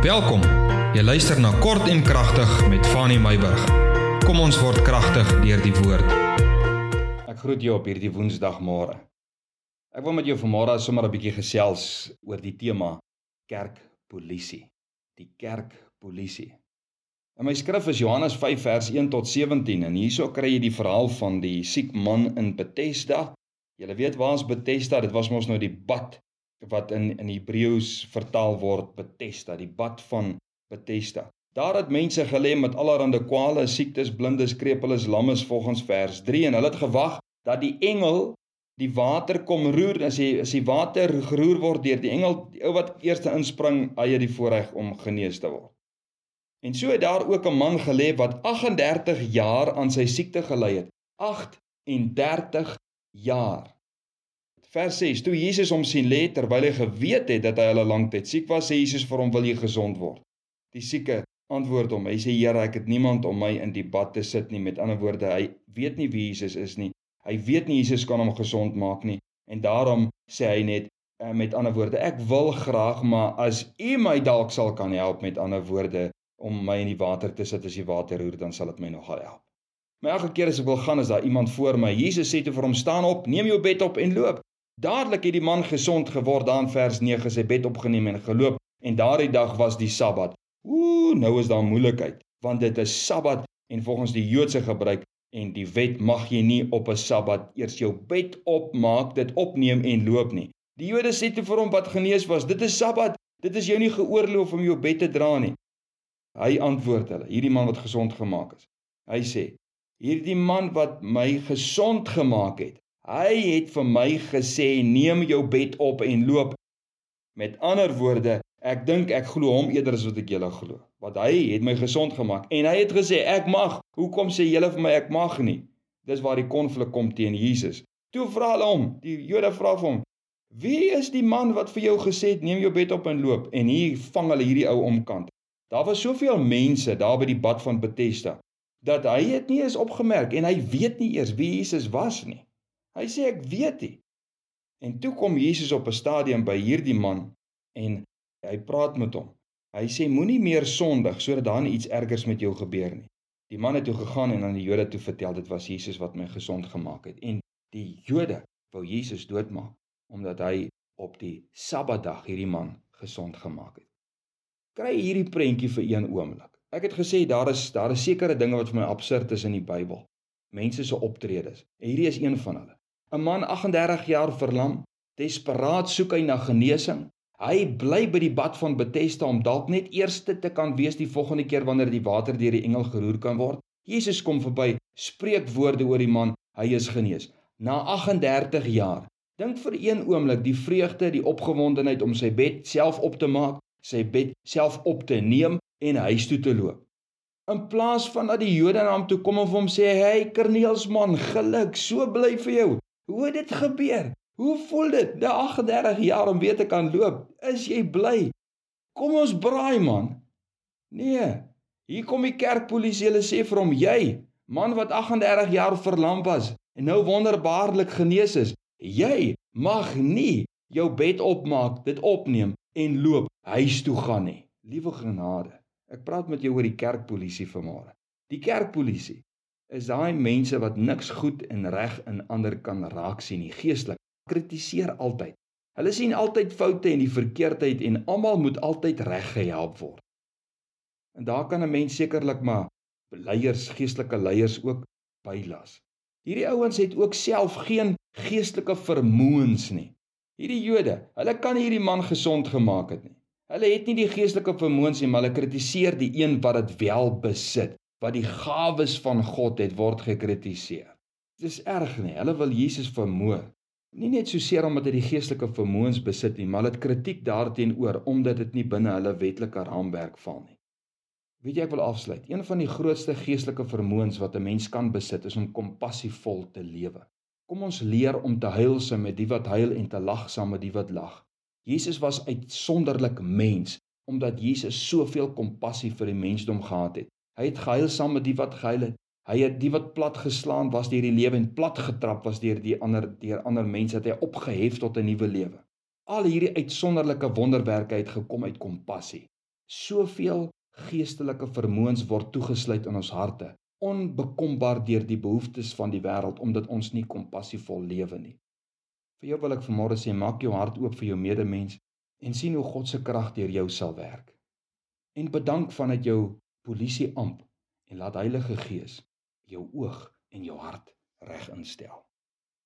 Welkom. Jy luister na Kort en Kragtig met Fanny Meyburg. Kom ons word kragtig deur die woord. Ek groet jou op hierdie Woensdagmôre. Ek wil met jou vanmôre sommer 'n bietjie gesels oor die tema kerkpolisie. Die kerkpolisie. In my skrif is Johannes 5 vers 1 tot 17 en hierso kry jy die verhaal van die siek man in Bethesda. Jy weet waar is Bethesda? Dit was mos nou die bad wat in in Hebreëus vertaal word Bethesda, die bad van Bethesda. Daar het mense gelê met allerlei kwale, siektes, blindes, krepeles, lammes volgens vers 3 en hulle het gewag dat die engel die water kom roer as die as die water geroer word deur die engel, die ou wat eers inspring, hy het die voorreg om genees te word. En so het daar ook 'n man gelê wat 38 jaar aan sy siekte gely het. 38 jaar. Vers 6: Toe Jesus hom sien lê terwyl hy geweet het dat hy al 'n lang tyd siek was, sê Jesus vir hom: "Wil jy gesond word?" Die sieke antwoord hom: "Hy sê: Here, ek het niemand om my in die bad te sit nie." Met ander woorde, hy weet nie wie Jesus is nie. Hy weet nie Jesus kan hom gesond maak nie. En daarom sê hy net uh, met ander woorde: "Ek wil graag, maar as U my dalk sal kan help met ander woorde om my in die water te sit as die water roer, dan sal dit my nogal help." Maar elke keer as ek wil gaan, is daar iemand voor my. Jesus sê toe vir hom: "Staan op, neem jou bed op en loop." Dadelik het die man gesond geword daar in vers 9 sy bed opgeneem en geloop en daardie dag was die Sabbat. Ooh, nou is daar moeilikheid want dit is Sabbat en volgens die Joodse gebruik en die wet mag jy nie op 'n Sabbat eers jou bed opmaak, dit opneem en loop nie. Die Jode sê toe vir hom wat genees was, dit is Sabbat, dit is jou nie geoorloof om jou bed te dra nie. Hy antwoord hulle, hierdie man wat gesond gemaak is. Hy sê, hierdie man wat my gesond gemaak het, Hy het vir my gesê neem jou bed op en loop. Met ander woorde, ek dink ek glo hom eerder as wat ek julle glo. Want hy het my gesond gemaak en hy het gesê ek mag. Hoekom sê julle vir my ek mag nie? Dis waar die konflik kom teen Jesus. Toe vra hulle hom, die Jode vra vir hom: "Wie is die man wat vir jou gesê het neem jou bed op en loop?" En hier vang hulle hierdie ou omkant. Daar was soveel mense daar by die bad van Bethesda dat hy het nie eens opgemerk en hy weet nie eers wie Jesus was nie. Hy sê ek weet nie. En toe kom Jesus op 'n stadium by hierdie man en hy praat met hom. Hy sê moenie meer sondig sodat daar iets ergers met jou gebeur nie. Die man het toe gegaan en aan die Jode toe vertel dit was Jesus wat my gesond gemaak het. En die Jode wou Jesus doodmaak omdat hy op die Sabbatdag hierdie man gesond gemaak het. Kry hierdie prentjie vir een oomblik. Ek het gesê daar is daar is sekere dinge wat vir my absurd is in die Bybel. Mense se optredes. Hierdie is een van hulle. 'n man 38 jaar verlam, desperaat soek hy na genesing. Hy bly by die bad van Bethesda om dalk net eerste te kan wees die volgende keer wanneer die water deur die engel geroer kan word. Jesus kom verby, spreek woorde oor die man, hy is genees. Na 38 jaar. Dink vir een oomblik die vreugde, die opgewondenheid om sy bed self op te maak, sy bed self op te neem en huis toe te loop. In plaas van dat die Jode na hom toe kom en vir hom sê, "Hey Korneels man, geluk, so bly vir jou. Hoe het dit gebeur? Hoe voel dit? Na 38 jaar om weer te kan loop. Is jy bly? Kom ons braai man. Nee. Hier kom die kerkpolisie. Hulle sê vir hom: "Jy, man wat 38 jaar verlam was en nou wonderbaarlik genees is, jy mag nie jou bed opmaak, dit opneem en loop huis toe gaan nie." Liewe genade. Ek praat met jou oor die kerkpolisie vanmôre. Die kerkpolisie is daai mense wat niks goed en reg in ander kan raak sien nie. Geestelik kritiseer altyd. Hulle sien altyd foute en die verkeerdheid en almal moet altyd reg gehelp word. En daar kan 'n mens sekerlik maar leiers geestelike leiers ook bylas. Hierdie ouens het ook self geen geestelike vermoëns nie. Hierdie Jode hulle kan hierdie man gesond gemaak het nie. Hulle het nie die geestelike vermoëns nie maar hulle kritiseer die een wat dit wel besit wat die gawes van God het word gekritiseer. Dis erg nie. Hulle wil Jesus vermoor. Nie net so seer omdat hy die geestelike vermoëns besit nie, maar het kritiek daarteenoor omdat dit nie binne hulle wetlike raamwerk val nie. Weet jy ek wil afsluit. Een van die grootste geestelike vermoëns wat 'n mens kan besit is om kompassievol te lewe. Kom ons leer om te huil saam met die wat huil en te lag saam met die wat lag. Jesus was uitsonderlik mens omdat Jesus soveel kompassie vir die mensdom gehad het. Hy het gehuil saam met die wat gehuil het. Hy het die wat plat geslaan was deur die lewe en plat getrap was deur die ander deur ander mense het hy opgehef tot 'n nuwe lewe. Al hierdie uitsonderlike wonderwerke het gekom uit kompassie. Soveel geestelike vermoëns word toegesluit in ons harte, onbekombaar deur die behoeftes van die wêreld omdat ons nie kompassievol lewe nie. Vir jou wil ek vanmôre sê, maak jou hart oop vir jou medemens en sien hoe God se krag deur jou sal werk. En bedank vanuit jou polisie amp en laat Heilige Gees jou oog en jou hart reg instel.